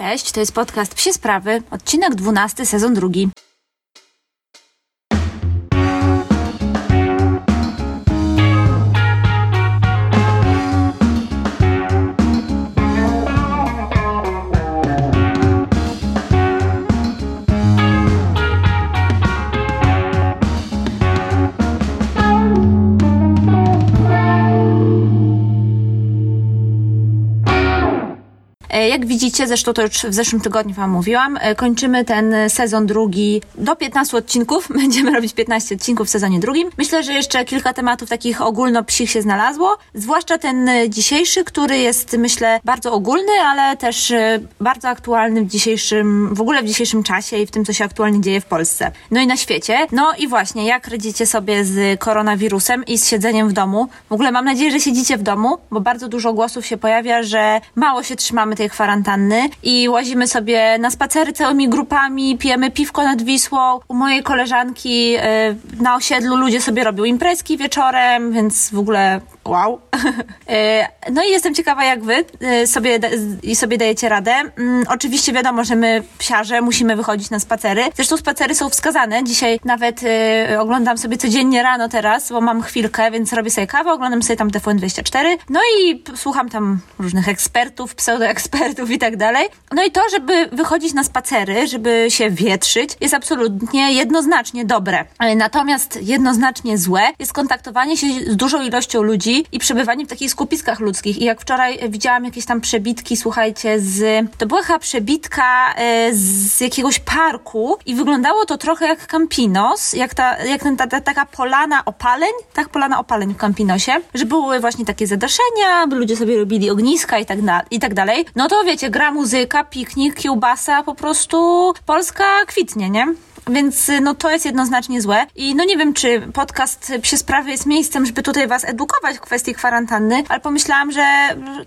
Cześć, to jest podcast Psie Sprawy, odcinek 12, sezon drugi. Jak widzicie, zresztą to już w zeszłym tygodniu Wam mówiłam, e, kończymy ten sezon drugi do 15 odcinków. Będziemy robić 15 odcinków w sezonie drugim. Myślę, że jeszcze kilka tematów takich ogólno-psich się znalazło, zwłaszcza ten e, dzisiejszy, który jest, myślę, bardzo ogólny, ale też e, bardzo aktualny w dzisiejszym, w ogóle w dzisiejszym czasie i w tym, co się aktualnie dzieje w Polsce. No i na świecie. No i właśnie, jak radzicie sobie z koronawirusem i z siedzeniem w domu? W ogóle mam nadzieję, że siedzicie w domu, bo bardzo dużo głosów się pojawia, że mało się trzymamy tej kwarantanny i łazimy sobie na spacery całymi grupami, pijemy piwko nad Wisłą. U mojej koleżanki e, na osiedlu ludzie sobie robią imprezki wieczorem, więc w ogóle wow. E, no i jestem ciekawa, jak wy e, sobie, da- sobie dajecie radę. Mm, Oczywiście wiadomo, że my, psiarze, musimy wychodzić na spacery. Zresztą spacery są wskazane. Dzisiaj nawet oglądam sobie codziennie rano teraz, bo mam chwilkę, więc robię sobie kawę, oglądam sobie tam TVN24. No i słucham tam różnych ekspertów, pseudoekspertów i tak dalej. No i to, żeby wychodzić na spacery, żeby się wietrzyć, jest absolutnie jednoznacznie dobre. E, Natomiast jednoznacznie złe jest kontaktowanie się z dużą ilością ludzi i przebywanie w takich skupiskach ludzkich. I jak wczoraj widziałam jakieś tam przebitki, słuchajcie, z... To była chyba przebitka e, z jakiegoś parku i wyglądało to trochę jak Campinos, jak, ta, jak ten, ta, ta, taka polana opaleń, tak, polana opaleń w Campinosie, że były właśnie takie zadaszenia, ludzie sobie robili ogniska i tak, na, i tak dalej. No to wiecie, gra muzyka, piknik, kiełbasa, po prostu Polska kwitnie, nie? Więc y, no to jest jednoznacznie złe. I no nie wiem, czy podcast Psie Sprawy jest miejscem, żeby tutaj was edukować w kwestii kwarantanny, ale pomyślałam, że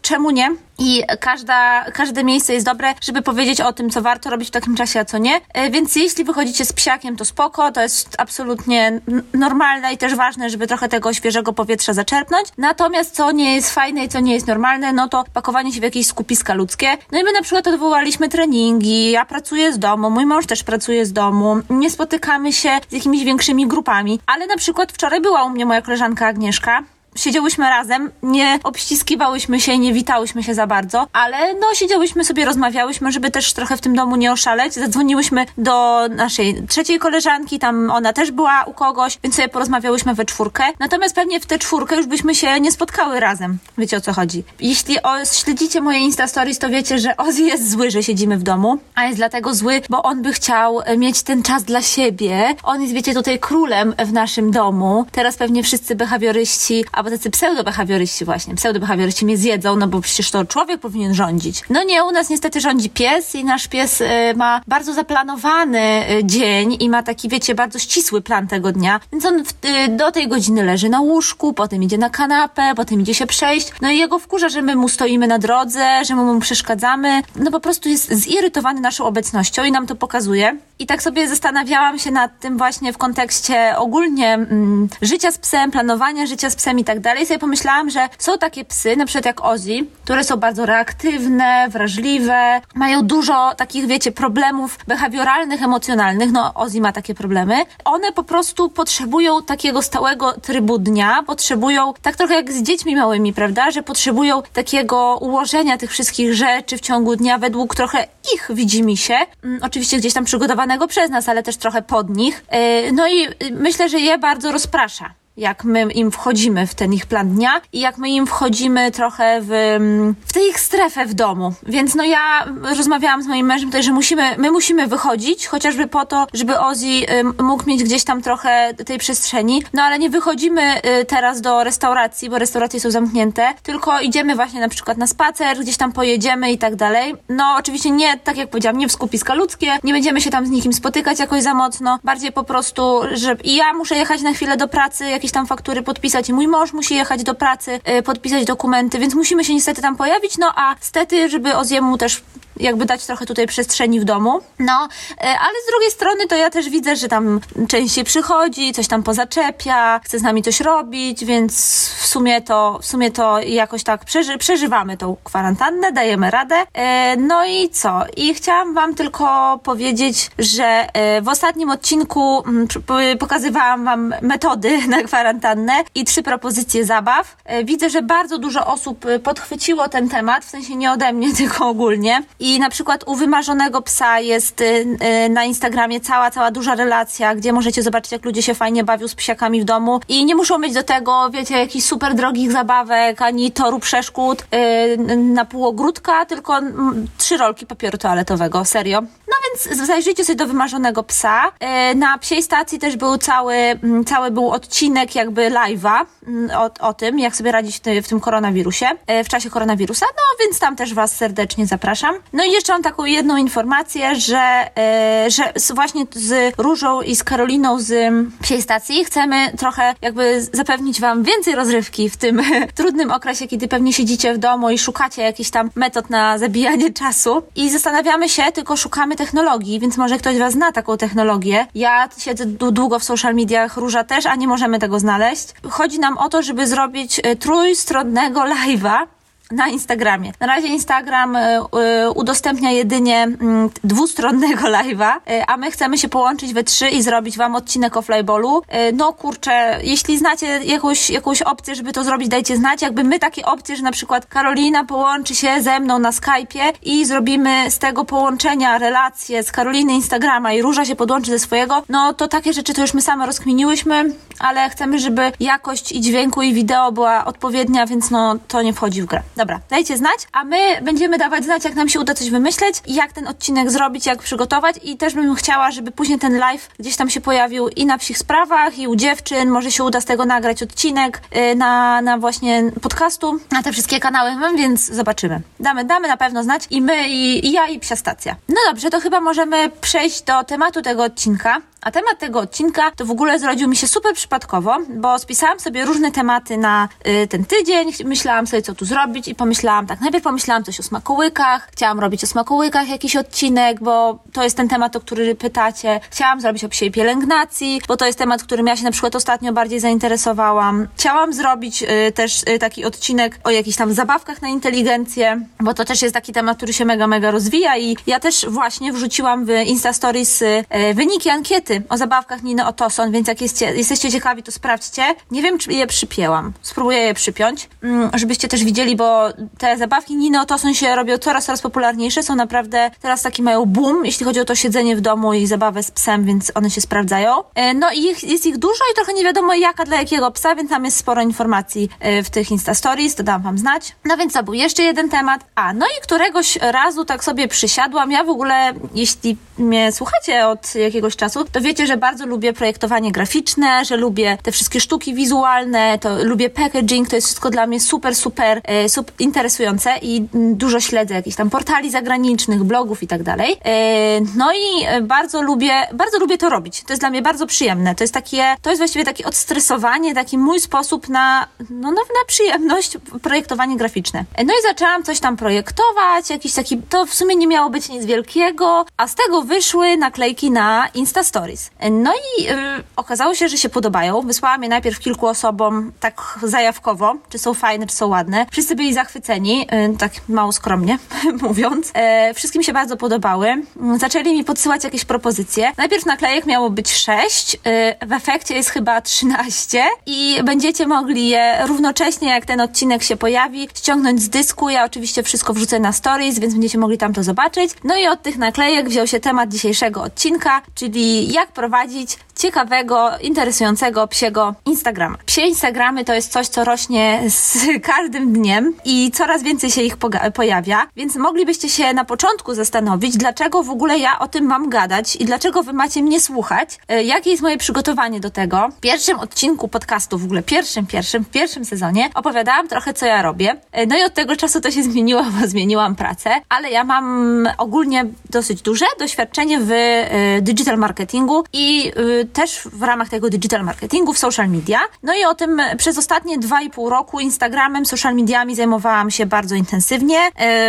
czemu nie? I każda, każde miejsce jest dobre, żeby powiedzieć o tym, co warto robić w takim czasie, a co nie. E, Więc jeśli wychodzicie z psiakiem, to spoko, to jest absolutnie normalne i też ważne, żeby trochę tego świeżego powietrza zaczerpnąć. Natomiast co nie jest fajne i co nie jest normalne, no to pakowanie się w jakieś skupiska ludzkie. No i my na przykład odwołaliśmy treningi, ja pracuję z domu, mój mąż też pracuje z domu, nie spotykamy się z jakimiś większymi grupami, ale na przykład wczoraj była u mnie moja koleżanka Agnieszka, siedziałyśmy razem, nie obściskiwałyśmy się, nie witałyśmy się za bardzo, ale no siedziałyśmy sobie, rozmawiałyśmy, żeby też trochę w tym domu nie oszaleć. Zadzwoniłyśmy do naszej trzeciej koleżanki, tam ona też była u kogoś, więc sobie porozmawiałyśmy we czwórkę. Natomiast pewnie w tę czwórkę już byśmy się nie spotkały razem. Wiecie o co chodzi. Jeśli o, śledzicie moje Insta Stories, to wiecie, że Ozzy jest zły, że siedzimy w domu, a jest dlatego zły, bo on by chciał e, mieć ten czas dla siebie. On jest, wiecie, tutaj królem w naszym domu. Teraz pewnie wszyscy behawioryści, albo tacy pseudobehawioryści właśnie, pseudobehawioryści mnie zjedzą, no bo przecież to człowiek powinien rządzić. No nie, u nas niestety rządzi pies i nasz pies e, ma bardzo zaplanowany e, dzień i ma taki, wiecie, bardzo ścisły plan tego dnia, więc on w, e, do tej godziny leży na łóżku, potem idzie na kanapę, potem idzie się przejść, no i jego wkurza, że my mu stoimy na drodze, że my mu przeszkadzamy, no po prostu jest zirytowany naszą obecnością i nam to pokazuje. I tak sobie zastanawiałam się nad tym właśnie w kontekście ogólnie mm, życia z psem, planowania życia z psem i tak dalej. I sobie pomyślałam, że są takie psy, na przykład jak Ozzy, które są bardzo reaktywne, wrażliwe, mają dużo takich, wiecie, problemów behawioralnych, emocjonalnych. No, Ozzy ma takie problemy. One po prostu potrzebują takiego stałego trybu dnia, potrzebują, tak trochę jak z dziećmi małymi, prawda, że potrzebują takiego ułożenia tych wszystkich rzeczy w ciągu dnia według trochę ich widzimisię. Mm, Oczywiście gdzieś tam przez nas, ale też trochę pod nich. Yy, No i y, myślę, że je bardzo rozprasza jak my im wchodzimy w ten ich plan dnia i jak my im wchodzimy trochę w, mm, w tę ich strefę w domu. Więc no ja rozmawiałam z moim mężem tutaj, że musimy, my musimy wychodzić, chociażby po to, żeby Ozzy mógł mieć gdzieś tam trochę tej przestrzeni. No ale nie wychodzimy y, teraz do restauracji, bo restauracje są zamknięte, tylko idziemy właśnie na przykład na spacer, gdzieś tam pojedziemy i tak dalej. No oczywiście nie, tak jak powiedziałam, nie w skupiska ludzkie, nie będziemy się tam z nikim spotykać jakoś za mocno, bardziej po prostu, że i ja muszę jechać na chwilę do pracy, jakieś tam faktury podpisać. Mój mąż musi jechać do pracy, y, podpisać dokumenty, więc musimy się niestety tam pojawić, no a stety, żeby Oziemu też jakby dać trochę tutaj przestrzeni w domu. No, e, ale z drugiej strony to ja też widzę, że tam częściej przychodzi, coś tam pozaczepia, chce z nami coś robić, więc w sumie to, w sumie to jakoś tak przeży przeżywamy tą kwarantannę, dajemy radę. E, no i co? I chciałam wam tylko powiedzieć, że e, w ostatnim odcinku m, pokazywałam wam metody na kwarantannę i trzy propozycje zabaw. Widzę, że bardzo dużo osób podchwyciło ten temat, w sensie nie ode mnie, tylko ogólnie. I na przykład u wymarzonego psa jest e, na Instagramie cała, cała duża relacja, gdzie możecie zobaczyć, jak ludzie się fajnie bawią z psiakami w domu i nie muszą mieć do tego, wiecie, jakichś super drogich zabawek, ani toru przeszkód na pół ogródka, tylko trzy rolki papieru toaletowego, serio. No więc zajrzyjcie sobie do wymarzonego psa. Na psiej stacji też był cały, cały był odcinek jakby live'a o, o tym, jak sobie radzić w tym koronawirusie, w czasie koronawirusa, no więc tam też Was serdecznie zapraszam. No i jeszcze mam taką jedną informację, że, że właśnie z Różą i z Karoliną z psiej stacji chcemy trochę jakby zapewnić Wam więcej rozrywki w tym trudnym okresie, kiedy pewnie siedzicie w domu i szukacie jakichś tam metod na zabijanie czasu i zastanawiamy się, tylko szukamy technologii, więc może ktoś Was zna taką technologię. Ja siedzę długo w social mediach, Róża też, a nie możemy tego znaleźć. Chodzi nam o to, żeby zrobić e, trójstronnego live'a na Instagramie. Na razie Instagram y, y, udostępnia jedynie y, dwustronnego live'a, y, a my chcemy się połączyć we trzy i zrobić wam odcinek o flyballu. No kurczę, jeśli znacie jakąś, jakąś opcję, żeby to zrobić, dajcie znać. Jakby my takie opcje, że na przykład Karolina połączy się ze mną na Skype'ie i zrobimy z tego połączenia relacje z Karoliny Instagrama i Róża się podłączy ze swojego, no to takie rzeczy to już my same rozkminiłyśmy, ale chcemy, żeby jakość i dźwięku i wideo była odpowiednia, więc no to nie wchodzi w grę. Dobra, dajcie znać, a my będziemy dawać znać, jak nam się uda coś wymyśleć jak ten odcinek zrobić, jak przygotować i też bym chciała, żeby później ten live gdzieś tam się pojawił i na psich sprawach, i u dziewczyn, może się uda z tego nagrać odcinek yy, na, na właśnie podcastu, na te wszystkie kanały, więc zobaczymy. Damy, damy na pewno znać i my, i, i ja, i psia stacja. No dobrze, to chyba możemy przejść do tematu tego odcinka. A temat tego odcinka to w ogóle zrodził mi się super przypadkowo, bo spisałam sobie różne tematy na y, ten tydzień, myślałam sobie, co tu zrobić i pomyślałam tak, najpierw pomyślałam coś o smakołykach, chciałam robić o smakołykach jakiś odcinek, bo to jest ten temat, o który pytacie. Chciałam zrobić o psiej pielęgnacji, bo to jest temat, którym ja się na przykład ostatnio bardziej zainteresowałam. Chciałam zrobić y, też y, taki odcinek o jakichś tam zabawkach na inteligencję, bo to też jest taki temat, który się mega, mega rozwija i ja też właśnie wrzuciłam w Insta Stories y, wyniki ankiety o zabawkach Niny Otoson, więc jak jesteście, ciekawi, to sprawdźcie. Nie wiem, czy je przypięłam. Spróbuję je przypiąć, mm, żebyście też widzieli, bo te zabawki Niny Otoson się robią coraz, coraz popularniejsze. Są naprawdę, teraz taki mają boom, jeśli chodzi o to siedzenie w domu i zabawę z psem, więc one się sprawdzają. E, no i ich, jest ich dużo i trochę nie wiadomo jaka dla jakiego psa, więc tam jest sporo informacji e, w tych Insta Stories, to dam wam znać. No więc to był jeszcze jeden temat. A, no i któregoś razu tak sobie przysiadłam. Ja w ogóle, jeśli mnie słuchacie od jakiegoś czasu, to wiecie, że bardzo lubię projektowanie graficzne, że lubię te wszystkie sztuki wizualne, to lubię packaging, to jest wszystko dla mnie super, super, e, interesujące i dużo śledzę jakichś tam portali zagranicznych, blogów i tak dalej. E, no i e, bardzo lubię, bardzo lubię to robić. To jest dla mnie bardzo przyjemne. To jest takie, to jest właściwie takie odstresowanie, taki mój sposób na, no, na, na przyjemność projektowanie graficzne. No i zaczęłam coś tam projektować, jakiś taki, to w sumie nie miało być nic wielkiego, a z tego wyszły naklejki na Insta Stories. No i y, okazało się, że się podobają. Wysłałam je najpierw kilku osobom tak zajawkowo, czy są fajne, czy są ładne. Wszyscy byli zachwyceni, y, tak mało skromnie mówiąc. E, wszystkim się bardzo podobały. Zaczęli mi podsyłać jakieś propozycje. Najpierw naklejek miało być 6, y, w efekcie jest chyba 13 i będziecie mogli je równocześnie, jak ten odcinek się pojawi, ściągnąć z dysku. Ja oczywiście wszystko wrzucę na stories, więc będziecie mogli tam to zobaczyć. No i od tych naklejek wziął się temat dzisiejszego odcinka, czyli jak prowadzić ciekawego, interesującego psiego Instagrama. Psie Instagramy to jest coś, co rośnie z każdym dniem i coraz więcej się ich pojawia, więc moglibyście się na początku zastanowić, dlaczego w ogóle ja o tym mam gadać i dlaczego wy macie mnie słuchać, e, jakie jest moje przygotowanie do tego. W pierwszym odcinku podcastu, w ogóle pierwszym, pierwszym, w pierwszym sezonie opowiadałam trochę, co ja robię. E, no i od tego czasu to się zmieniło, bo zmieniłam pracę, ale ja mam ogólnie dosyć duże doświadczenie w y, digital marketingu i też w ramach tego digital marketingu w social media. No i o tym przez ostatnie dwa i pół roku Instagramem, social mediami zajmowałam się bardzo intensywnie.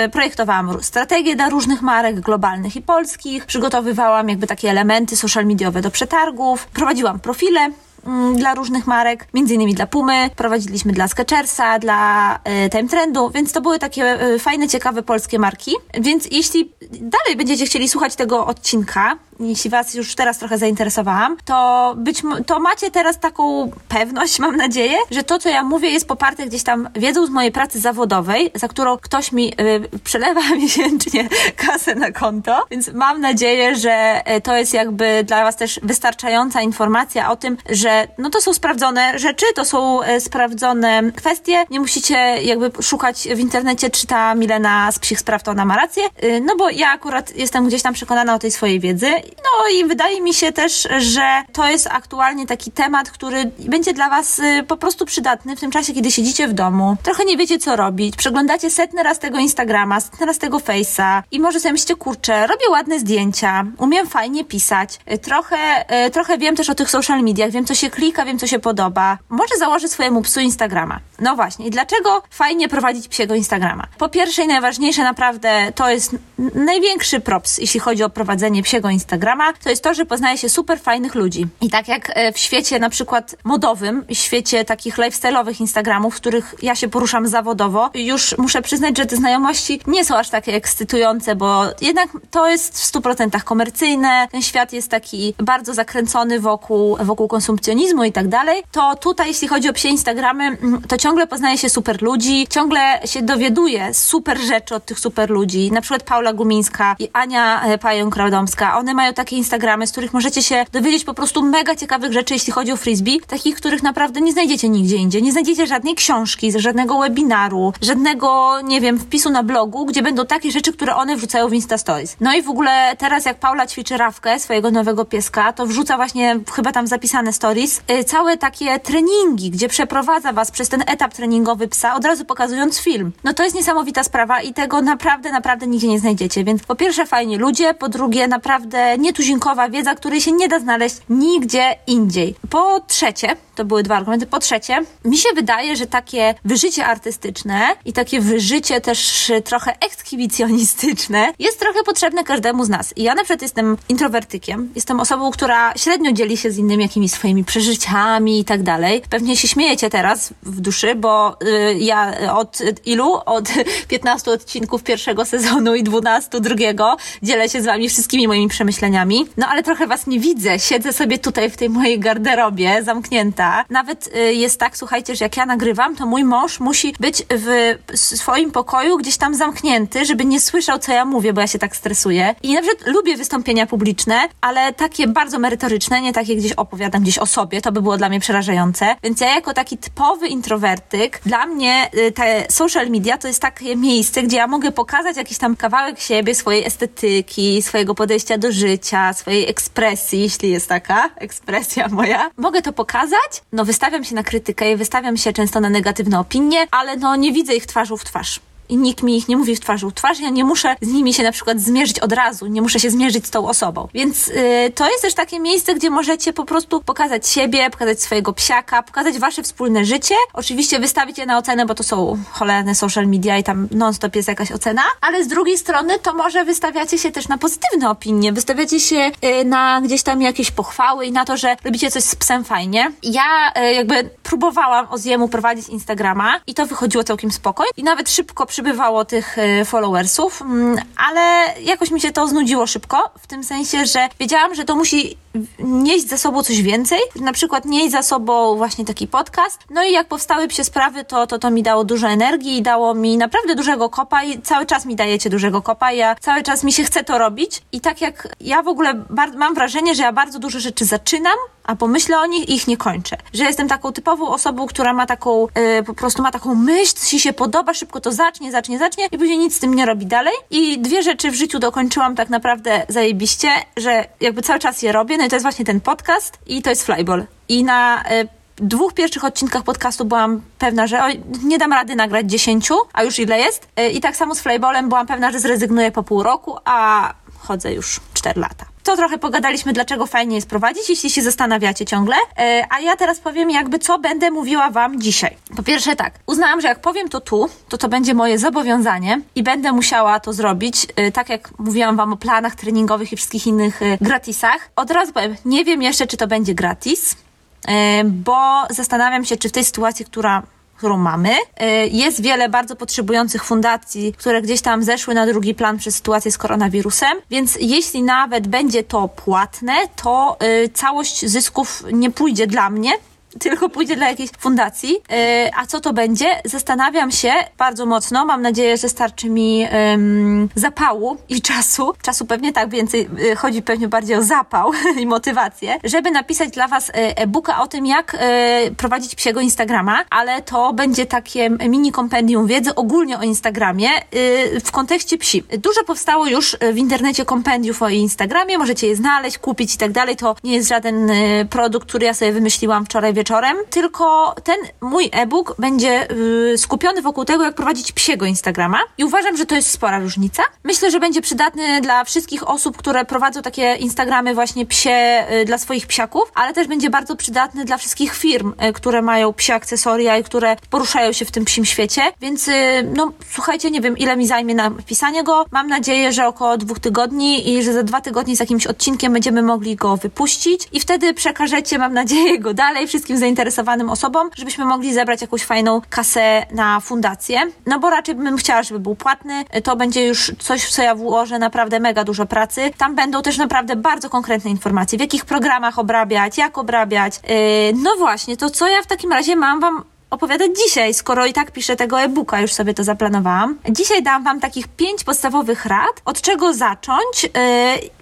Y, projektowałam strategie dla różnych marek globalnych i polskich, przygotowywałam jakby takie elementy social mediowe do przetargów, prowadziłam profile Mm, dla różnych marek, między innymi dla Pumy, prowadziliśmy dla Sketchersa, dla y, Time Trendu, więc to były takie y, fajne, ciekawe polskie marki. Więc jeśli dalej będziecie chcieli słuchać tego odcinka, jeśli Was już teraz trochę zainteresowałam, to być to macie teraz taką pewność, mam nadzieję, że to, co ja mówię, jest poparte gdzieś tam wiedzą z mojej pracy zawodowej, za którą ktoś mi y, przelewa miesięcznie kasę na konto, więc mam nadzieję, że to jest jakby dla Was też wystarczająca informacja o tym, że no to są sprawdzone rzeczy, to są e, sprawdzone kwestie. Nie musicie jakby szukać w internecie, czy ta Milena z psich spraw to ona ma rację. E, no bo ja akurat jestem gdzieś tam przekonana o tej swojej wiedzy. No i wydaje mi się też, że to jest aktualnie taki temat, który będzie dla Was e, po prostu przydatny w tym czasie, kiedy siedzicie w domu. Trochę nie wiecie, co robić. Przeglądacie setny raz tego Instagrama, setny raz tego Face'a i może sobie myślicie, kurczę, robię ładne zdjęcia, umiem fajnie pisać. Trochę, trochę wiem też o tych social mediach, wiem, co się się klika, wiem co się podoba. Może założę swojemu psu Instagrama. No właśnie, i dlaczego fajnie prowadzić psiego Instagrama? Po pierwsze i najważniejsze naprawdę to jest największy props, jeśli chodzi o prowadzenie psiego Instagrama, to jest to, że poznaje się super fajnych ludzi. I tak jak e, w świecie na przykład modowym, w świecie takich lifestyle'owych Instagramów, w których ja się poruszam zawodowo, już muszę przyznać, że te znajomości nie są aż takie ekscytujące, bo jednak to jest w 100% komercyjne, ten świat jest taki bardzo zakręcony wokół, wokół konsumpcji perfekcjonizmu i tak dalej, to tutaj, jeśli chodzi o psie Instagramy, mm, to ciągle poznaje się super ludzi, ciągle się dowiaduje super rzeczy od tych super ludzi. Na przykład Paula Gumińska i Ania e, Pająk-Radomska. One mają takie Instagramy, z których możecie się dowiedzieć po prostu mega ciekawych rzeczy, jeśli chodzi o frisbee, takich, których naprawdę nie znajdziecie nigdzie indziej. Nie znajdziecie żadnej książki, żadnego webinaru, żadnego, nie wiem, wpisu na blogu, gdzie będą takie rzeczy, które one wrzucają w Insta Stories. No i w ogóle teraz, jak Paula ćwiczy Rawkę, swojego nowego pieska, to wrzuca właśnie chyba tam zapisane stories, Y, całe takie treningi, gdzie przeprowadza was przez ten etap treningowy psa, od razu pokazując film. No to jest niesamowita sprawa i tego naprawdę, naprawdę nigdzie nie znajdziecie. Więc po pierwsze fajnie ludzie, po drugie naprawdę nietuzinkowa wiedza, której się nie da znaleźć nigdzie indziej. Po trzecie, to były dwa argumenty. Po trzecie, mi się wydaje, że takie wyżycie artystyczne i takie wyżycie też trochę ekshibicjonistyczne jest trochę potrzebne każdemu z nas. I ja na przykład jestem introwertykiem, jestem osobą, która średnio dzieli się z innymi jakimiś swoimi przeżyciami i tak dalej. Pewnie się śmiejecie teraz w duszy, bo y, ja od ilu? Od 15 odcinków pierwszego sezonu i 12 drugiego dzielę się z wami wszystkimi moimi przemyśleniami. No ale trochę was nie widzę. Siedzę sobie tutaj w tej mojej garderobie zamknięta. Nawet y, jest tak, słuchajcie, że jak ja nagrywam, to mój mąż musi być w swoim pokoju gdzieś tam zamknięty, żeby nie słyszał, co ja mówię, bo ja się tak stresuję. I na przykład lubię wystąpienia publiczne, ale takie bardzo merytoryczne, nie takie gdzieś opowiadam gdzieś o sobie, to by było dla mnie przerażające. Więc ja jako taki typowy introwertyk, dla mnie y, te social media to jest takie miejsce, gdzie ja mogę pokazać jakiś tam kawałek siebie, swojej estetyki, swojego podejścia do życia, swojej ekspresji, jeśli jest taka ekspresja moja. Mogę to pokazać, no wystawiam się na krytykę i wystawiam się często na negatywne opinie, ale no nie widzę ich twarzą w twarz i nikt mi ich nie mówi w twarzą w twarz, ja nie muszę z nimi się na przykład zmierzyć od razu, nie muszę się zmierzyć z tą osobą. Więc yy, to jest też takie miejsce, gdzie możecie po prostu pokazać siebie, pokazać swojego psiaka, pokazać wasze wspólne życie. Oczywiście wystawić je na ocenę, bo to są cholerne social media i tam non-stop jest jakaś ocena, ale z drugiej strony to może wystawiacie się też na pozytywne opinie, wystawiacie się yy, na gdzieś tam jakieś pochwały i na to, że robicie coś z psem fajnie. Ja yy, jakby próbowałam o Ziemu prowadzić Instagrama i to wychodziło całkiem spokojnie i nawet szybko przybywało tych e, followersów, mm, ale jakoś mi się to znudziło szybko, w tym sensie, że wiedziałam, że to musi nieść za sobą coś więcej, na przykład nieść za sobą właśnie taki podcast. No i jak powstały psie sprawy, to, to to mi dało dużo energii i dało mi naprawdę dużego kopa i cały czas mi dajecie dużego kopa. Ja cały czas mi się chce to robić i tak jak ja w ogóle mam wrażenie, że ja bardzo dużo rzeczy zaczynam, a pomyślę o nich i ich nie kończę. Że jestem taką typową osobą, która ma taką, yy, po prostu ma taką myśl, ci się podoba, szybko to zacznie, zacznie, zacznie i później nic z tym nie robi dalej. I dwie rzeczy w życiu dokończyłam tak naprawdę zajebiście, że jakby cały czas je robię, to jest właśnie ten podcast i to jest Flyball. I na y, dwóch pierwszych odcinkach podcastu byłam pewna, że nie dam rady nagrać dziesięciu, a już ile jest. Y, I tak samo z Flyballem byłam pewna, że zrezygnuję po pół roku, a chodzę już 4 lata. To trochę pogadaliśmy, dlaczego fajnie jest prowadzić, jeśli się zastanawiacie ciągle. E, a ja teraz powiem jakby, co będę mówiła Wam dzisiaj. Po pierwsze tak, uznałam, że jak powiem to tu, to to będzie moje zobowiązanie i będę musiała to zrobić, e, tak jak mówiłam Wam o planach treningowych i wszystkich innych e, gratisach. Od razu powiem, nie wiem jeszcze, czy to będzie gratis, e, bo zastanawiam się, czy w tej sytuacji, która którą mamy. Y, jest wiele bardzo potrzebujących fundacji, które gdzieś tam zeszły na drugi plan przez sytuację z koronawirusem, więc jeśli nawet będzie to płatne, to y, całość zysków nie pójdzie dla mnie, tylko pójdzie dla jakiejś fundacji. Yy, a co to będzie? Zastanawiam się bardzo mocno. Mam nadzieję, że starczy mi zapału i czasu. Czasu pewnie tak więcej, yy, chodzi pewnie bardziej o zapał i motywację, żeby napisać dla Was y, e-booka o tym, jak y, prowadzić psiego Instagrama, ale to będzie takie mini kompendium wiedzy ogólnie o Instagramie y, w kontekście psi. Dużo powstało już w internecie kompendiów o Instagramie, możecie je znaleźć, kupić i tak dalej. To nie jest żaden produkt, który ja sobie wymyśliłam wczoraj wieczorem wieczorem, tylko ten mój e-book będzie yy, skupiony wokół tego, jak prowadzić psiego Instagrama i uważam, że to jest spora różnica. Myślę, że będzie przydatny dla wszystkich osób, które prowadzą takie Instagramy właśnie psie yy, dla swoich psiaków, ale też będzie bardzo przydatny dla wszystkich firm, yy, które mają psie akcesoria i które poruszają się w tym psim świecie, więc y, no słuchajcie, nie wiem ile mi zajmie napisanie go. Mam nadzieję, że około dwóch tygodni i że za dwa tygodnie z jakimś odcinkiem będziemy mogli go wypuścić i wtedy przekażecie, mam nadzieję, go dalej wszystkim wszystkim zainteresowanym osobom, żebyśmy mogli zebrać jakąś fajną kasę na fundację. No bo raczej bym chciała, żeby był płatny. To będzie już coś, w co ja włożę naprawdę mega dużo pracy. Tam będą też naprawdę bardzo konkretne informacje, w jakich programach obrabiać, jak obrabiać. Yy, no właśnie, to co ja w takim razie mam Wam opowiadać dzisiaj, skoro i tak piszę tego e-booka, już sobie to zaplanowałam. Dzisiaj dam Wam takich pięć podstawowych rad, od czego zacząć yy,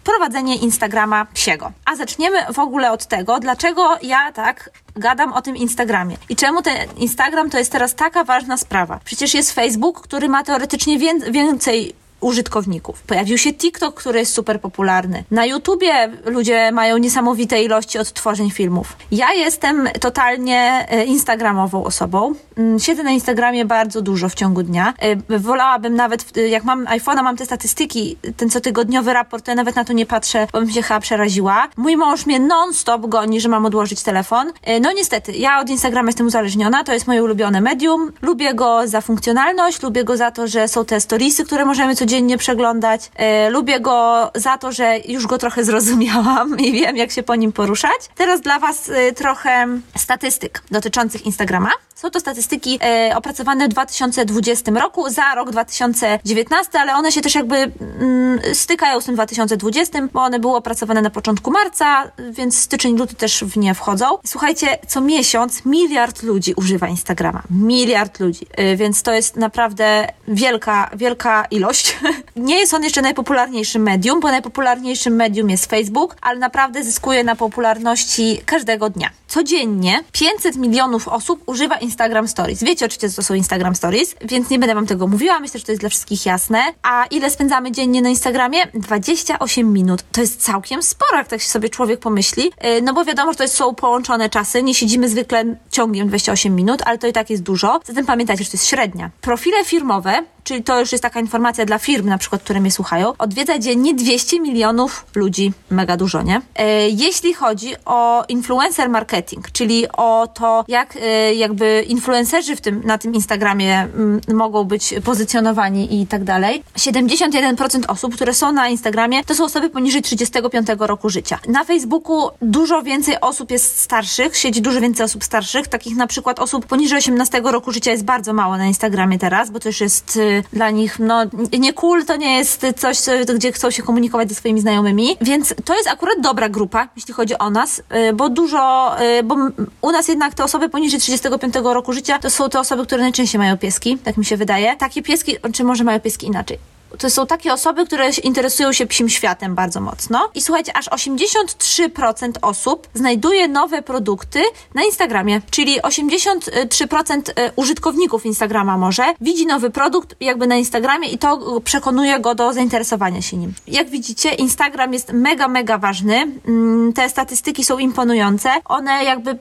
prowadzenie Instagrama psiego. A zaczniemy w ogóle od tego, dlaczego ja tak gadam o tym Instagramie. I czemu ten Instagram to jest teraz taka ważna sprawa? Przecież jest Facebook, który ma teoretycznie więcej użytkowników. Pojawił się TikTok, który jest super popularny. Na YouTubie ludzie mają niesamowite ilości odtworzeń filmów. Ja jestem totalnie e, instagramową osobą. Mm, siedzę na Instagramie bardzo dużo w ciągu dnia. E, wolałabym nawet, jak mam iPhone'a, mam te statystyki, ten cotygodniowy raport, to ja nawet na to nie patrzę, bo bym się chyba przeraziła. Mój mąż mnie non-stop goni, że mam odłożyć telefon. E, no niestety, ja od Instagrama jestem uzależniona, to jest moje ulubione medium. Lubię go za funkcjonalność, lubię go za to, że są te storiesy, które możemy codziennie codziennie przeglądać. E, lubię go za to, że już go trochę zrozumiałam i wiem, jak się po nim poruszać. Teraz dla Was e, trochę statystyk dotyczących Instagrama. Są to statystyki e, opracowane w 2020 roku za rok 2019, ale one się też jakby mm, stykają z tym 2020, bo one były opracowane na początku marca, więc styczeń, luty też w nie wchodzą. Słuchajcie, co miesiąc miliard ludzi używa Instagrama. Miliard ludzi, więc to jest naprawdę wielka, wielka ilość. Nie jest on jeszcze najpopularniejszym medium, bo najpopularniejszym medium jest Facebook, ale naprawdę zyskuje na popularności każdego dnia. Codziennie 500 milionów osób używa Instagram Stories. Wiecie oczywiście, co to są Instagram Stories, więc nie będę wam tego mówiła. Myślę, że to jest dla wszystkich jasne. A ile spędzamy dziennie na Instagramie? 28 minut. To jest całkiem sporo, jak tak się sobie człowiek pomyśli. Y, no bo wiadomo, że to są połączone czasy. Nie siedzimy zwykle ciągiem 28 minut, ale to i tak jest dużo. Zatem pamiętajcie, że to jest średnia. Profile firmowe czyli to już jest taka informacja dla firm, na przykład, które mnie słuchają, odwiedza dziennie 200 milionów ludzi. Mega dużo, nie? E, jeśli chodzi o influencer marketing, czyli o to, jak e, jakby influencerzy w tym, na tym Instagramie mm, mogą być pozycjonowani i tak dalej, 71% osób, które są na Instagramie, to są osoby poniżej 35 roku życia. Na Facebooku dużo więcej osób jest starszych, siedzi dużo więcej osób starszych, takich na przykład osób poniżej 18 roku życia jest bardzo mało na Instagramie teraz, bo to już jest dla nich, no nie cool, to nie jest coś, gdzie chcą się komunikować ze swoimi znajomymi, więc to jest akurat dobra grupa, jeśli chodzi o nas, y, bo dużo, y, bo u nas jednak te osoby poniżej 35 roku życia to są te osoby, które najczęściej mają pieski, tak mi się wydaje. Takie pieski, czy może mają pieski inaczej? To są takie osoby, które interesują się psim światem bardzo mocno. I słuchajcie, aż 83% osób znajduje nowe produkty na Instagramie, czyli 83% e, użytkowników Instagrama może widzi nowy produkt jakby na Instagramie i to przekonuje go do zainteresowania się nim. Jak widzicie, Instagram jest mega, mega ważny. Mm, te statystyki są imponujące. One jakby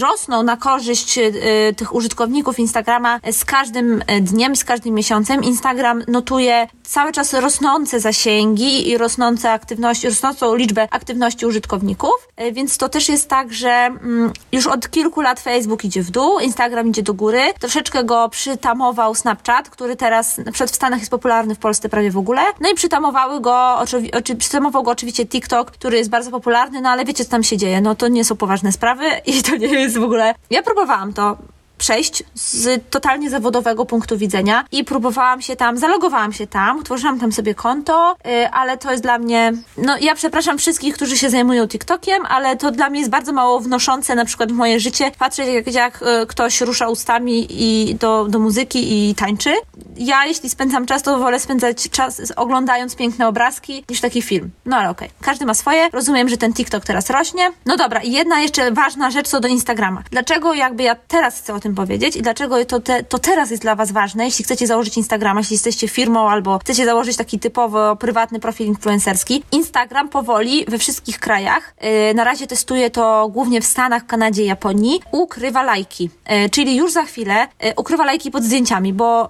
rosną na korzyść e, tych użytkowników Instagrama z każdym dniem, z każdym miesiącem. Instagram notuje cały czas rosnące zasięgi i rosnące aktywności, rosnącą liczbę aktywności użytkowników, e, więc to też jest tak, że mm, już od kilku lat Facebook idzie w dół, Instagram idzie do góry, troszeczkę go przytamował Snapchat, który teraz przykład w Stanach jest popularny, w Polsce prawie w ogóle, no i przytamowały go, oczy, przytamował go oczywiście TikTok, który jest bardzo popularny, no ale wiecie co tam się dzieje, no to nie są poważne sprawy i to nie jest w ogóle... Ja próbowałam to przejść z totalnie zawodowego punktu widzenia i próbowałam się tam, zalogowałam się tam, utworzyłam tam sobie konto, yy, ale to jest dla mnie, no ja przepraszam wszystkich, którzy się zajmują TikTokiem, ale to dla mnie jest bardzo mało wnoszące na przykład w moje życie, patrzeć jak, jak yy, ktoś rusza ustami i do, do muzyki i tańczy. Ja jeśli spędzam czas, to wolę spędzać czas oglądając piękne obrazki niż taki film. No ale okej, okay. każdy ma swoje. Rozumiem, że ten TikTok teraz rośnie. No dobra, jedna jeszcze ważna rzecz co do Instagrama. Dlaczego jakby ja teraz chcę o tym powiedzieć i dlaczego to, te, to teraz jest dla Was ważne, jeśli chcecie założyć Instagrama, jeśli jesteście firmą albo chcecie założyć taki typowo prywatny profil influencerski. Instagram powoli we wszystkich krajach, yy, na razie testuje to głównie w Stanach, Kanadzie Japonii, ukrywa lajki. Yy, czyli już za chwilę yy, ukrywa lajki pod zdjęciami, bo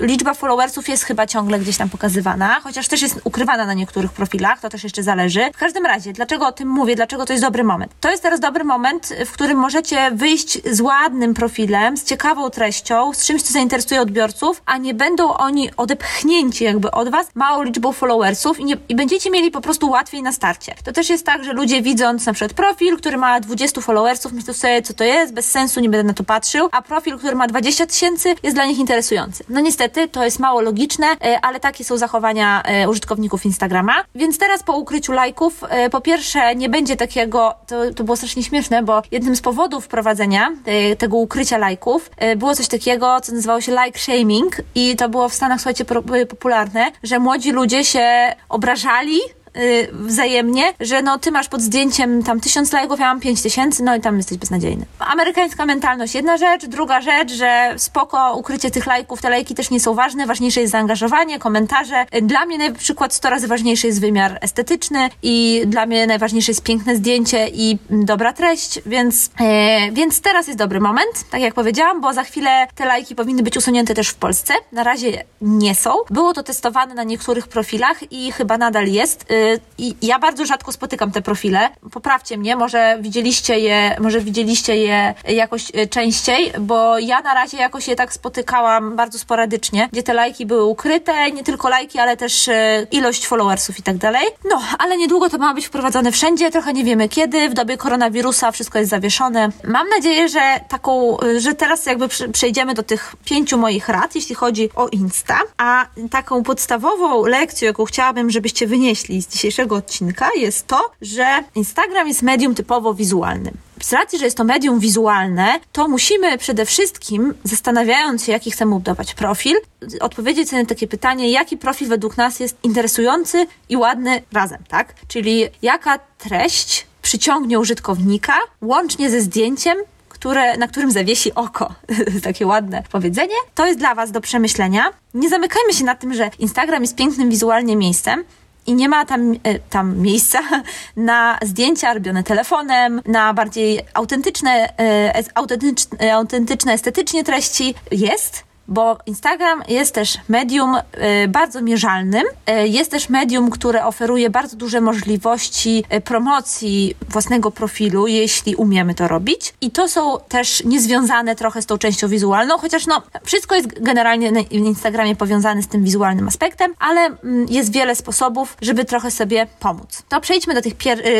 liczba followersów jest chyba ciągle gdzieś tam pokazywana, chociaż też jest ukrywana na niektórych profilach, to też jeszcze zależy. W każdym razie, dlaczego o tym mówię, dlaczego to jest dobry moment? To jest teraz dobry moment, w którym możecie wyjść z ładnym profilem, z ciekawą treścią, z czymś, co zainteresuje odbiorców, a nie będą oni odepchnięci jakby od was małą liczbą followersów i, nie, i będziecie mieli po prostu łatwiej na starcie. To też jest tak, że ludzie widząc na przykład profil, który ma 20 followersów, myślą sobie, co to jest, bez sensu, nie będę na to patrzył, a profil, który ma 20 tysięcy, jest dla nich interesujący. No niestety, to jest mało logiczne, e, ale takie są zachowania e, użytkowników Instagrama. Więc teraz po ukryciu lajków, e, po pierwsze, nie będzie takiego, to, to było strasznie śmieszne, bo jednym z powodów wprowadzenia tego ukrycia lajków. Było coś takiego, co nazywało się like shaming i to było w Stanach, słuchajcie, popularne, że młodzi ludzie się obrażali Y, wzajemnie, że no ty masz pod zdjęciem tam tysiąc lajków, ja mam pięć tysięcy, no i tam jesteś beznadziejny. Amerykańska mentalność jedna rzecz, druga rzecz, że spoko ukrycie tych lajków, te lajki też nie są ważne, ważniejsze jest zaangażowanie, komentarze. Dla mnie na przykład 100 razy ważniejszy jest wymiar estetyczny i dla mnie najważniejsze jest piękne zdjęcie i dobra treść, więc, e, więc teraz jest dobry moment, tak jak powiedziałam, bo za chwilę te lajki powinny być usunięte też w Polsce. Na razie nie są. Było to testowane na niektórych profilach i chyba nadal jest. E, i ja bardzo rzadko spotykam te profile. Poprawcie mnie, może widzieliście je, może widzieliście je jakoś e, częściej, bo ja na razie jakoś je tak spotykałam bardzo sporadycznie, gdzie te lajki były ukryte, nie tylko lajki, ale też e, ilość followersów i tak dalej. No, ale niedługo to ma być wprowadzone wszędzie, trochę nie wiemy kiedy, w dobie koronawirusa wszystko jest zawieszone. Mam nadzieję, że taką, że teraz jakby przejdziemy do tych pięciu moich rad, jeśli chodzi o Insta, a taką podstawową lekcją, jaką chciałabym, żebyście wynieśli z dzisiejszego odcinka jest to, że Instagram jest medium typowo wizualnym. Z racji, że jest to medium wizualne, to musimy przede wszystkim, zastanawiając się, jaki chcemy budować profil, odpowiedzieć sobie na takie pytanie, jaki profil według nas jest interesujący i ładny razem, tak? Czyli jaka treść przyciągnie użytkownika łącznie ze zdjęciem, które, na którym zawiesi oko. Takie ładne powiedzenie. To jest dla Was do przemyślenia. Nie zamykajmy się na tym, że Instagram jest pięknym wizualnie miejscem, i nie ma tam, e, tam miejsca na zdjęcia robione telefonem, na bardziej autentyczne, e, autentyczne, autentyczne estetycznie treści. Jest, bo Instagram jest też medium y, bardzo mierzalnym, y, jest też medium, które oferuje bardzo duże możliwości y, promocji własnego profilu, jeśli umiemy to robić. I to są też niezwiązane trochę z tą częścią wizualną, chociaż no, wszystko jest generalnie na Instagramie powiązane z tym wizualnym aspektem, ale mm, jest wiele sposobów, żeby trochę sobie pomóc. To przejdźmy do tych,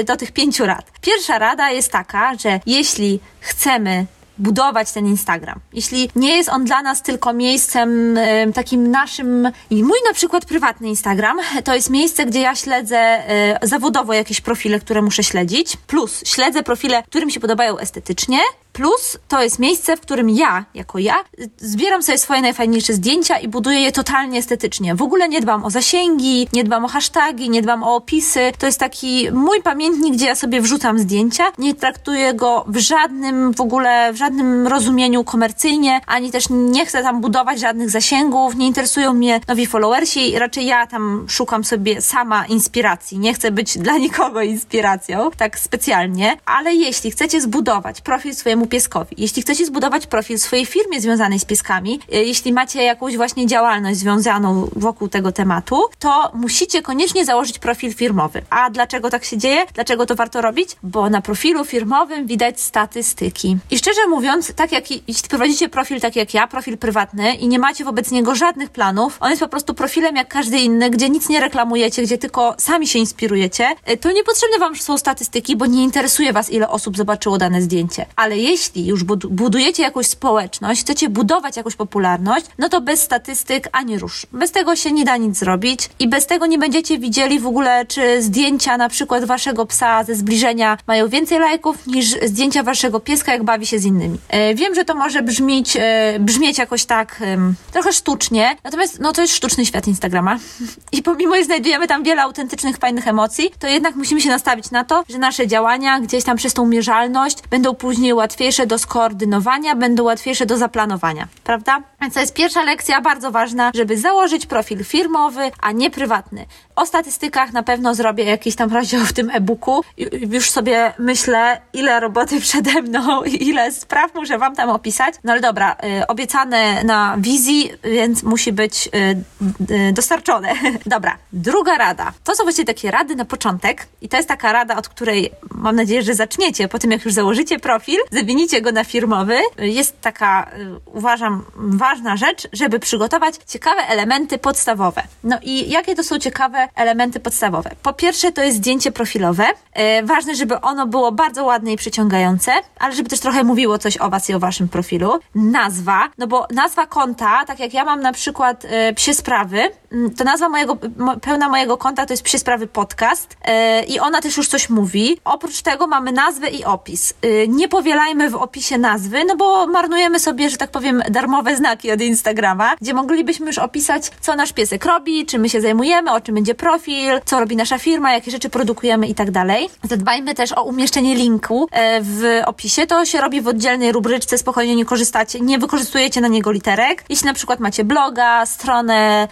do tych pięciu rad. Pierwsza rada jest taka, że jeśli chcemy budować ten Instagram. Jeśli nie jest on dla nas tylko miejscem takim naszym, i mój na przykład prywatny Instagram, to jest miejsce, gdzie ja śledzę y, zawodowo jakieś profile, które muszę śledzić, plus śledzę profile, którym się podobają estetycznie, Plus to jest miejsce, w którym ja, jako ja, zbieram sobie swoje najfajniejsze zdjęcia i buduję je totalnie estetycznie. W ogóle nie dbam o zasięgi, nie dbam o hasztagi, nie dbam o opisy. To jest taki mój pamiętnik, gdzie ja sobie wrzucam zdjęcia. Nie traktuję go w żadnym, w ogóle w żadnym rozumieniu komercyjnie, ani też nie chcę tam budować żadnych zasięgów, nie interesują mnie nowi followersi, raczej ja tam szukam sobie sama inspiracji. Nie chcę być dla nikogo inspiracją, tak specjalnie, ale jeśli chcecie zbudować profil swojemu pieskowi. Jeśli chcecie zbudować profil swojej firmie związanej z pieskami, e, jeśli macie jakąś właśnie działalność związaną wokół tego tematu, to musicie koniecznie założyć profil firmowy. A dlaczego tak się dzieje? Dlaczego to warto robić? Bo na profilu firmowym widać statystyki. I szczerze mówiąc, tak jak jeśli prowadzicie profil tak jak ja, profil prywatny i nie macie wobec niego żadnych planów, on jest po prostu profilem jak każdy inny, gdzie nic nie reklamujecie, gdzie tylko sami się inspirujecie, e, to niepotrzebne wam są statystyki, bo nie interesuje was ile osób zobaczyło dane zdjęcie. Ale jeśli już budujecie jakąś społeczność, chcecie budować jakąś popularność, no to bez statystyk ani rusz. Bez tego się nie da nic zrobić i bez tego nie będziecie widzieli w ogóle, czy zdjęcia na przykład waszego psa ze zbliżenia mają więcej lajków niż zdjęcia waszego pieska, jak bawi się z innymi. E, wiem, że to może brzmieć, e, brzmieć jakoś tak e, trochę sztucznie, natomiast no to jest sztuczny świat Instagrama i pomimo, że znajdujemy tam wiele autentycznych, fajnych emocji, to jednak musimy się nastawić na to, że nasze działania gdzieś tam przez tą mierzalność będą później łatwiejsze do skoordynowania, będą łatwiejsze do zaplanowania, prawda? Więc to jest pierwsza lekcja, bardzo ważna, żeby założyć profil firmowy, a nie prywatny. O statystykach na pewno zrobię jakiś tam rozdział w tym e-booku. Już sobie myślę, ile roboty przede mną i ile spraw muszę Wam tam opisać. No ale dobra, y, obiecane na wizji, więc musi być y, y, dostarczone. dobra, druga rada. To są właśnie takie rady na początek i to jest taka rada, od której mam nadzieję, że zaczniecie po tym, jak już założycie profil, zamienicie go na firmowy. Jest taka, uważam, ważna rzecz, żeby przygotować ciekawe elementy podstawowe. No i jakie to są ciekawe elementy podstawowe? Po pierwsze, to jest zdjęcie profilowe. E, ważne, żeby ono było bardzo ładne i przyciągające, ale żeby też trochę mówiło coś o Was i o Waszym profilu. Nazwa, no bo nazwa konta, tak jak ja mam na przykład e, psie sprawy, to nazwa mojego, pełna mojego konta to jest psie sprawy podcast e, i ona też już coś mówi. Oprócz tego mamy nazwę i opis. nie powielajmy w opisie nazwy, no bo marnujemy sobie, że tak powiem, darmowe znaki od Instagrama, gdzie moglibyśmy już opisać, co nasz piesek robi, czym my się zajmujemy, o czym będzie profil, co robi nasza firma, jakie rzeczy produkujemy i tak dalej. Zadbajmy też o umieszczenie linku e, w opisie. To się robi w oddzielnej rubryczce, spokojnie nie korzystacie, nie wykorzystujecie na niego literek. Jeśli na przykład macie bloga, stronę,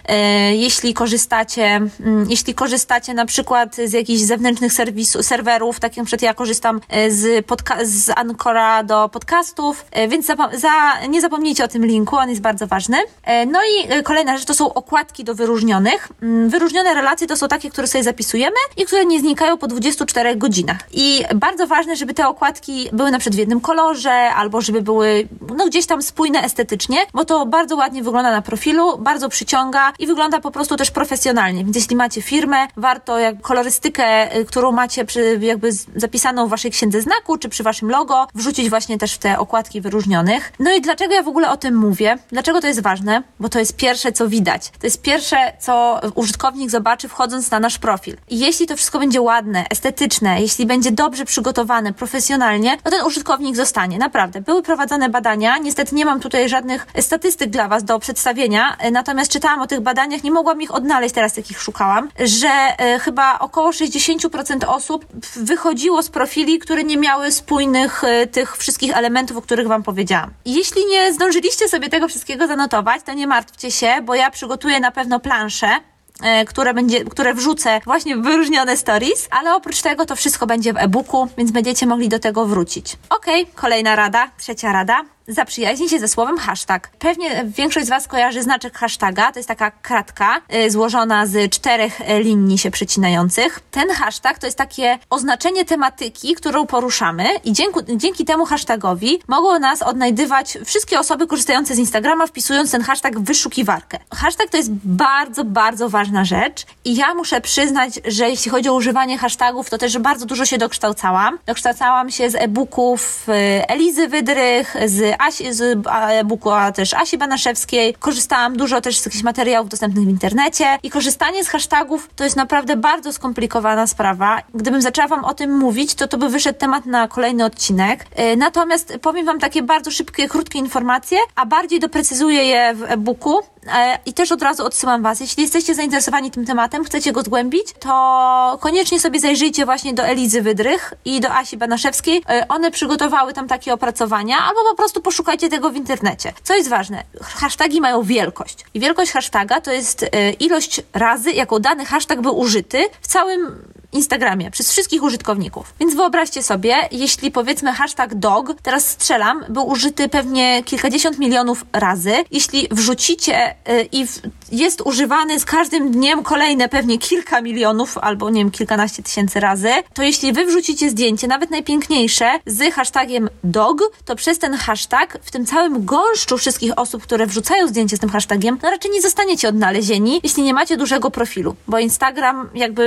jeśli korzystacie, mm, jeśli korzystacie na przykład z jakichś zewnętrznych serwisów, serwerów, tak jak przykład ja korzystam e, z, z Ancora do podcastów, więc za, nie zapomnijcie o tym linku, on jest bardzo ważny. No i kolejna rzecz to są okładki do wyróżnionych. Mm, wyróżnione relacje to są takie, które sobie zapisujemy i które nie znikają po 24 godzinach. I bardzo ważne, żeby te okładki były na przykład w jednym kolorze, albo żeby były no, gdzieś tam spójne estetycznie, bo to bardzo ładnie wygląda na profilu, bardzo przyciąga i wygląda po prostu też profesjonalnie. Więc jeśli macie firmę, warto jak kolorystykę, y, którą macie przy, jakby zapisaną w waszej księdze znaku, czy przy waszym logo, wrzucić właśnie też w te okładki wyróżnionych. No i dlaczego ja w ogóle o tym mówię? Dlaczego to jest ważne? Bo to jest pierwsze, co widać. To jest pierwsze, co użytkownik zobaczy wchodząc na nasz profil. I jeśli to wszystko będzie ładne, estetyczne, jeśli będzie dobrze przygotowane, profesjonalnie, no ten użytkownik zostanie. Naprawdę. Były prowadzone badania, niestety nie mam tutaj żadnych statystyk dla Was do przedstawienia, e, natomiast czytałam o tych badaniach, nie mogłam ich odnaleźć teraz, jakich szukałam, że e, chyba około 60% osób wychodziło z profili, które nie miały spójnych e, tych wszystkich elementów, o których Wam powiedziałam. Jeśli nie zdążyliście sobie tego wszystkiego zanotować, to nie martwcie się, bo ja przygotuję na pewno planszę, E, które, będzie, które wrzucę właśnie w wyróżnione stories, ale oprócz tego to wszystko będzie w e-booku, więc będziecie mogli do tego wrócić. Ok, kolejna rada, trzecia rada zaprzyjaźnij się ze słowem hashtag. Pewnie większość z Was kojarzy znaczek hashtaga. To jest taka kratka y, złożona z czterech y, linii się przecinających. Ten hashtag to jest takie oznaczenie tematyki, którą poruszamy i dzięki, dzięki temu hashtagowi mogą nas odnajdywać wszystkie osoby korzystające z Instagrama, wpisując ten hashtag w wyszukiwarkę. Hashtag to jest bardzo, bardzo ważna rzecz i ja muszę przyznać, że jeśli chodzi o używanie hashtagów, to też bardzo dużo się dokształcałam. Dokształcałam się z e-booków y, Elizy Wydrych, z Asi, z e-booku, a też Asi Banaszewskiej. Korzystałam dużo też z jakichś materiałów dostępnych w internecie i korzystanie z hashtagów to jest naprawdę bardzo skomplikowana sprawa. Gdybym zaczęła Wam o tym mówić, to to by wyszedł temat na kolejny odcinek. E, natomiast powiem Wam takie bardzo szybkie, krótkie informacje, a bardziej doprecyzuję je w e-booku. E, I też od razu odsyłam Was, jeśli jesteście zainteresowani tym tematem, chcecie go zgłębić, to koniecznie sobie zajrzyjcie właśnie do Elizy Wydrych i do Asi Banaszewskiej. One przygotowały tam takie opracowania, albo po prostu poszukajcie tego w internecie. Co jest ważne? Hasztagi mają wielkość. I wielkość hashtaga to jest e, ilość razy, jaką dany hashtag był użyty w całym Instagramie przez wszystkich użytkowników. Więc wyobraźcie sobie, jeśli powiedzmy hashtag dog, teraz strzelam, był użyty pewnie kilkadziesiąt milionów razy. Jeśli wrzucicie yy, i jest używany z każdym dniem kolejne pewnie kilka milionów albo nie wiem, kilkanaście tysięcy razy, to jeśli wy wrzucicie zdjęcie, nawet najpiękniejsze, z hashtagiem dog, to przez ten hashtag w tym całym gąszczu wszystkich osób, które wrzucają zdjęcie z tym hashtagiem, no raczej nie zostaniecie odnalezieni, jeśli nie macie dużego profilu, bo Instagram jakby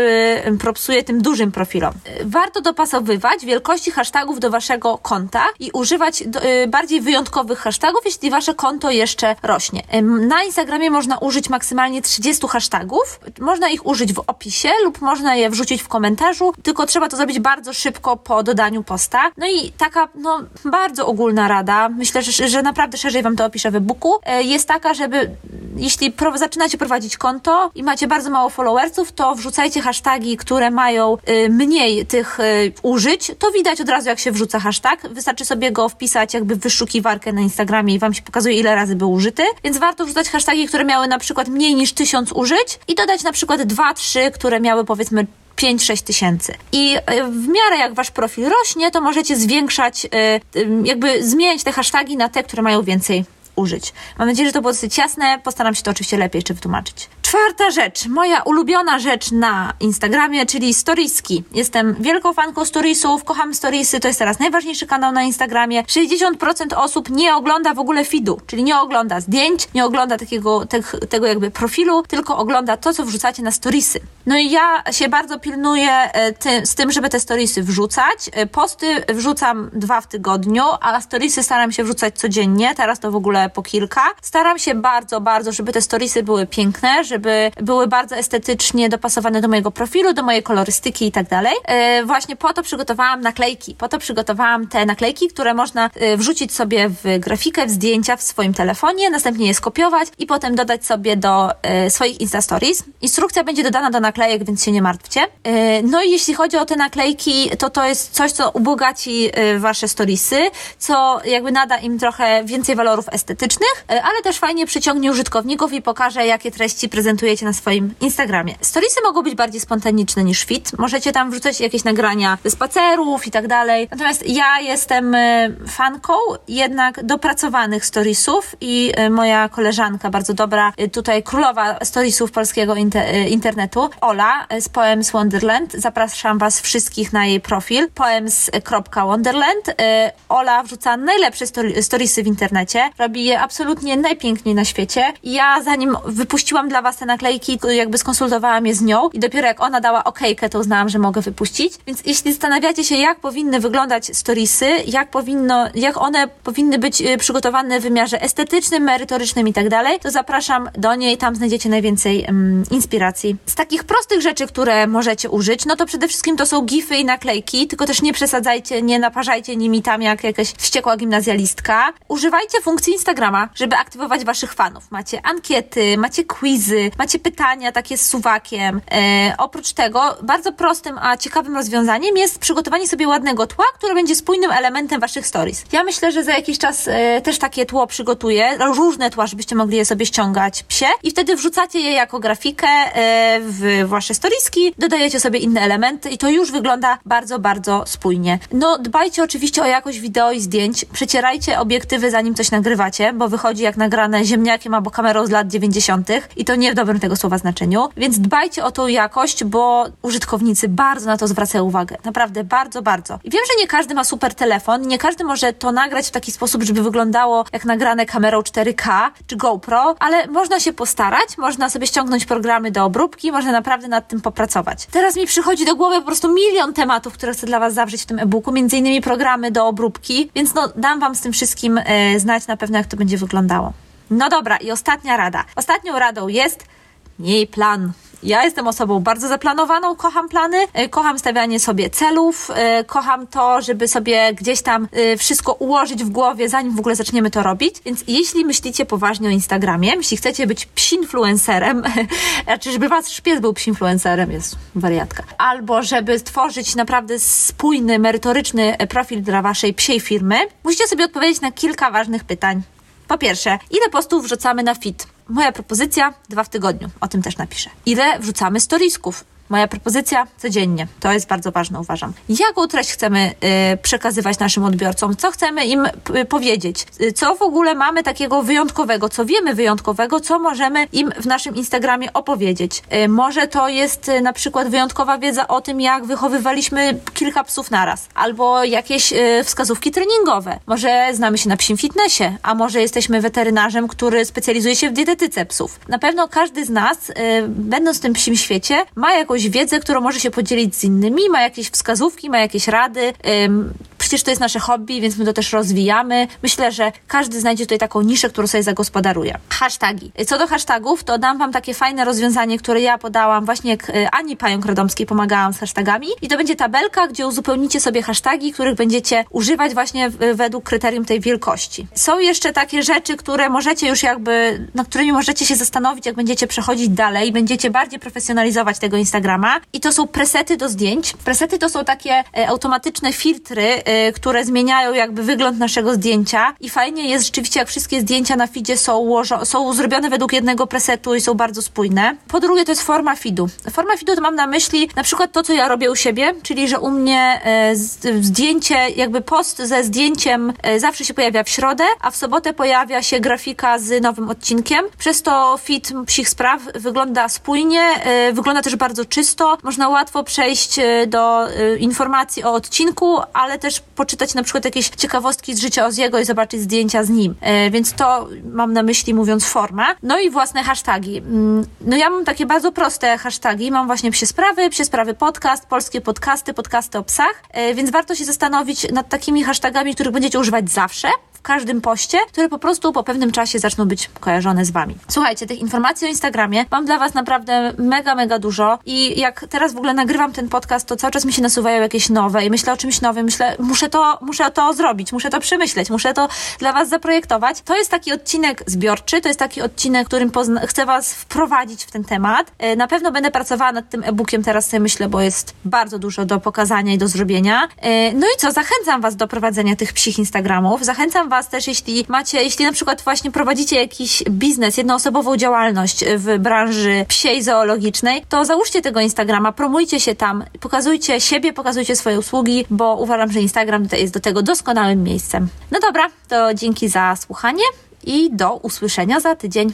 propsuje tym dużym profilom. Warto dopasowywać wielkości hashtagów do waszego konta i używać do, y, bardziej wyjątkowych hashtagów, jeśli wasze konto jeszcze rośnie. Na Instagramie można użyć maksymalnie 30 hashtagów. Można ich użyć w opisie lub można je wrzucić w komentarzu, tylko trzeba to zrobić bardzo szybko po dodaniu posta. No i taka, no, bardzo ogólna rada, myślę, że, że naprawdę szerzej wam to opiszę w e-booku, e, jest taka, żeby jeśli pro, zaczynacie prowadzić konto i macie bardzo mało followersów, to wrzucajcie hasztagi, które mają y, mniej tych y, użyć. To widać od razu, jak się wrzuca hashtag. Wystarczy sobie go wpisać jakby w wyszukiwarkę na Instagramie i wam się pokazuje, ile razy był użyty. Więc warto wrzucać hasztagi, które miały na przykład mniej niż tysiąc użyć i dodać na przykład dwa, trzy, które miały powiedzmy 5-6 tysięcy. I y, w miarę jak wasz profil rośnie, to możecie zwiększać, y, y, jakby zmieniać te hasztagi na te, które mają więcej użyć. Mam nadzieję, że to było dosyć jasne. Postaram się to oczywiście lepiej jeszcze wytłumaczyć. Czwarta rzecz, moja ulubiona rzecz na Instagramie, czyli storieski. Jestem wielką fanką storiesów, kocham storiesy, to jest teraz najważniejszy kanał na Instagramie. 60% osób nie ogląda w ogóle feedu, czyli nie ogląda zdjęć, nie ogląda takiego, te, tego jakby profilu, tylko ogląda to, co wrzucacie na storiesy. No i ja się bardzo pilnuję e, ty, z tym, żeby te storiesy wrzucać. E, posty wrzucam dwa w tygodniu, a storiesy staram się wrzucać codziennie, teraz to w ogóle po kilka. Staram się bardzo, bardzo, żeby te storiesy były piękne, żeby żeby były bardzo estetycznie dopasowane do mojego profilu, do mojej kolorystyki i tak dalej. E, właśnie po to przygotowałam naklejki. Po to przygotowałam te naklejki, które można e, wrzucić sobie w grafikę, w zdjęcia w swoim telefonie, następnie je skopiować i potem dodać sobie do e, swoich Insta Stories. Instrukcja będzie dodana do naklejek, więc się nie martwcie. No i jeśli chodzi o te naklejki, to to jest coś, co ubogaci wasze storiesy, co jakby nada im trochę więcej walorów estetycznych, ale też fajnie przyciągnie użytkowników i pokaże, jakie treści prezentują prezentujecie na swoim Instagramie. Storiesy mogą być bardziej spontaniczne niż fit. Możecie tam wrzucać jakieś nagrania ze spacerów i tak dalej. Natomiast ja jestem e, fanką jednak dopracowanych storiesów i e, moja koleżanka, bardzo dobra, e, tutaj królowa storiesów polskiego internetu, Ola z Poems Wonderland. Zapraszam Was wszystkich na jej profil poems.wonderland. Ola wrzuca najlepsze storiesy w internecie. Robi je absolutnie najpiękniej na świecie. Ja zanim wypuściłam dla Was te naklejki, jakby skonsultowałam je z nią i dopiero jak ona dała okejkę, to uznałam, że mogę wypuścić. Więc jeśli zastanawiacie się, jak powinny wyglądać storiesy, jak powinno, jak one powinny być y, przygotowane w wymiarze estetycznym, merytorycznym i tak dalej, to zapraszam do niej, tam znajdziecie najwięcej um, inspiracji. Z takich prostych rzeczy, które możecie użyć, no to przede wszystkim to są gify i naklejki, tylko też nie przesadzajcie, nie naparzajcie nimi tam jak jakaś wściekła gimnazjalistka. Używajcie funkcji Instagrama, żeby aktywować waszych fanów. Macie ankiety, macie quizy, macie pytania takie z suwakiem. E, oprócz tego, bardzo prostym, a ciekawym rozwiązaniem jest przygotowanie sobie ładnego tła, które będzie spójnym elementem waszych stories. Ja myślę, że za jakiś czas e, też takie tło przygotuję, różne tła, żebyście mogli je sobie ściągać psie i wtedy wrzucacie je jako grafikę e, w wasze storieski, dodajecie sobie inne elementy i to już wygląda bardzo, bardzo spójnie. No, dbajcie oczywiście o jakość wideo i zdjęć, przecierajcie obiektywy zanim coś nagrywacie, bo wychodzi jak nagrane ziemniakiem albo kamerą z lat 90. i to nie w dobrym tego słowa znaczeniu, więc dbajcie o tą jakość, bo użytkownicy bardzo na to zwracają uwagę. Naprawdę bardzo, bardzo. I wiem, że nie każdy ma super telefon, nie każdy może to nagrać w taki sposób, żeby wyglądało jak nagrane kamerą 4K czy GoPro, ale można się postarać, można sobie ściągnąć programy do obróbki, można naprawdę nad tym popracować. Teraz mi przychodzi do głowy po prostu milion tematów, które chcę dla Was zawrzeć w tym e-booku, między innymi programy do obróbki, więc no dam Wam z tym wszystkim e, znać na pewno, jak to będzie wyglądało. No dobra, i ostatnia rada. Ostatnią radą jest Miej plan. Ja jestem osobą bardzo zaplanowaną, kocham plany, e, kocham stawianie sobie celów, e, kocham to, żeby sobie gdzieś tam e, wszystko ułożyć w głowie, zanim w ogóle zaczniemy to robić. Więc jeśli myślicie poważnie o Instagramie, jeśli chcecie być psinfluencerem, znaczy żeby wasz szpiec był psinfluencerem, jest wariatka, albo żeby stworzyć naprawdę spójny, merytoryczny profil dla waszej psiej firmy, musicie sobie odpowiedzieć na kilka ważnych pytań. Po pierwsze, ile postów wrzucamy na fit? Moja propozycja, dwa w tygodniu. O tym też napiszę. Ile wrzucamy storiesków? Moja propozycja codziennie. To jest bardzo ważne, uważam. Jaką treść chcemy y, przekazywać naszym odbiorcom? Co chcemy im y, powiedzieć? Y, co w ogóle mamy takiego wyjątkowego? Co wiemy wyjątkowego? Co możemy im w naszym Instagramie opowiedzieć? Y, może to jest y, na przykład wyjątkowa wiedza o tym, jak wychowywaliśmy kilka psów naraz, albo jakieś y, wskazówki treningowe. Może znamy się na psim fitnessie, a może jesteśmy weterynarzem, który specjalizuje się w dietetyce psów. Na pewno każdy z nas, będąc w tym psim świecie, ma jakąś wiedzę, którą może się podzielić z innymi, ma jakieś wskazówki, ma jakieś rady. Ym, przecież to jest nasze hobby, więc my to też rozwijamy. Myślę, że każdy znajdzie tutaj taką niszę, którą sobie zagospodaruje. Hashtagi. Co do hashtagów, to dam Wam takie fajne rozwiązanie, które ja podałam właśnie jak y, Ani Pająk-Radomskiej pomagałam z hashtagami i to będzie tabelka, gdzie uzupełnicie sobie hashtagi, których będziecie używać właśnie w- według kryterium tej wielkości. Są jeszcze takie rzeczy, które możecie już jakby, nad którymi możecie się zastanowić, jak będziecie przechodzić dalej, będziecie bardziej profesjonalizować tego Instagrama i to są presety do zdjęć. Presety to są takie e, automatyczne filtry, e, które zmieniają jakby wygląd naszego zdjęcia i fajnie jest rzeczywiście, jak wszystkie zdjęcia na feedzie są, są zrobione według jednego presetu i są bardzo spójne. Po drugie, to jest forma feedu. Forma feedu to mam na myśli na przykład to, co ja robię u siebie, czyli że u mnie e, zdjęcie, jakby post ze zdjęciem e, zawsze się pojawia w środę, a w sobotę pojawia się grafika z nowym odcinkiem. Przez to feed psich spraw wygląda spójnie, e, wygląda też bardzo czysto. Można łatwo przejść do informacji o odcinku, ale też poczytać na przykład jakieś ciekawostki z życia Oziego i zobaczyć zdjęcia z nim. E, Więc to mam na myśli mówiąc forma. No i własne hasztagi. Mm, No ja mam takie bardzo proste hasztagi. Mam właśnie psie sprawy, psie sprawy podcast, polskie podcasty, podcasty o psach, E, więc warto się zastanowić nad takimi hashtagami, których będziecie używać zawsze w każdym poście, które po prostu po pewnym czasie zaczną być kojarzone z wami. Słuchajcie, tych informacji o Instagramie mam dla was naprawdę mega, mega dużo i jak teraz w ogóle nagrywam ten podcast, to cały czas mi się nasuwają jakieś nowe i myślę o czymś nowym, myślę, muszę to, muszę to zrobić, muszę to przemyśleć, muszę to dla was zaprojektować. To jest taki odcinek zbiorczy, to jest taki odcinek, którym chcę was wprowadzić w ten temat. E, Na pewno będę pracowała nad tym e-bookiem, teraz sobie myślę, bo jest bardzo dużo do pokazania i do zrobienia. E, No i co, zachęcam was do prowadzenia tych psich Instagramów, zachęcam was też, jeśli macie, jeśli na przykład właśnie prowadzicie jakiś biznes, jednoosobową działalność w branży psiej zoologicznej, to załóżcie tego Instagrama, promujcie się tam, pokazujcie siebie, pokazujcie swoje usługi, bo uważam, że Instagram jest do tego doskonałym miejscem. No dobra, to dzięki za słuchanie i do usłyszenia za tydzień.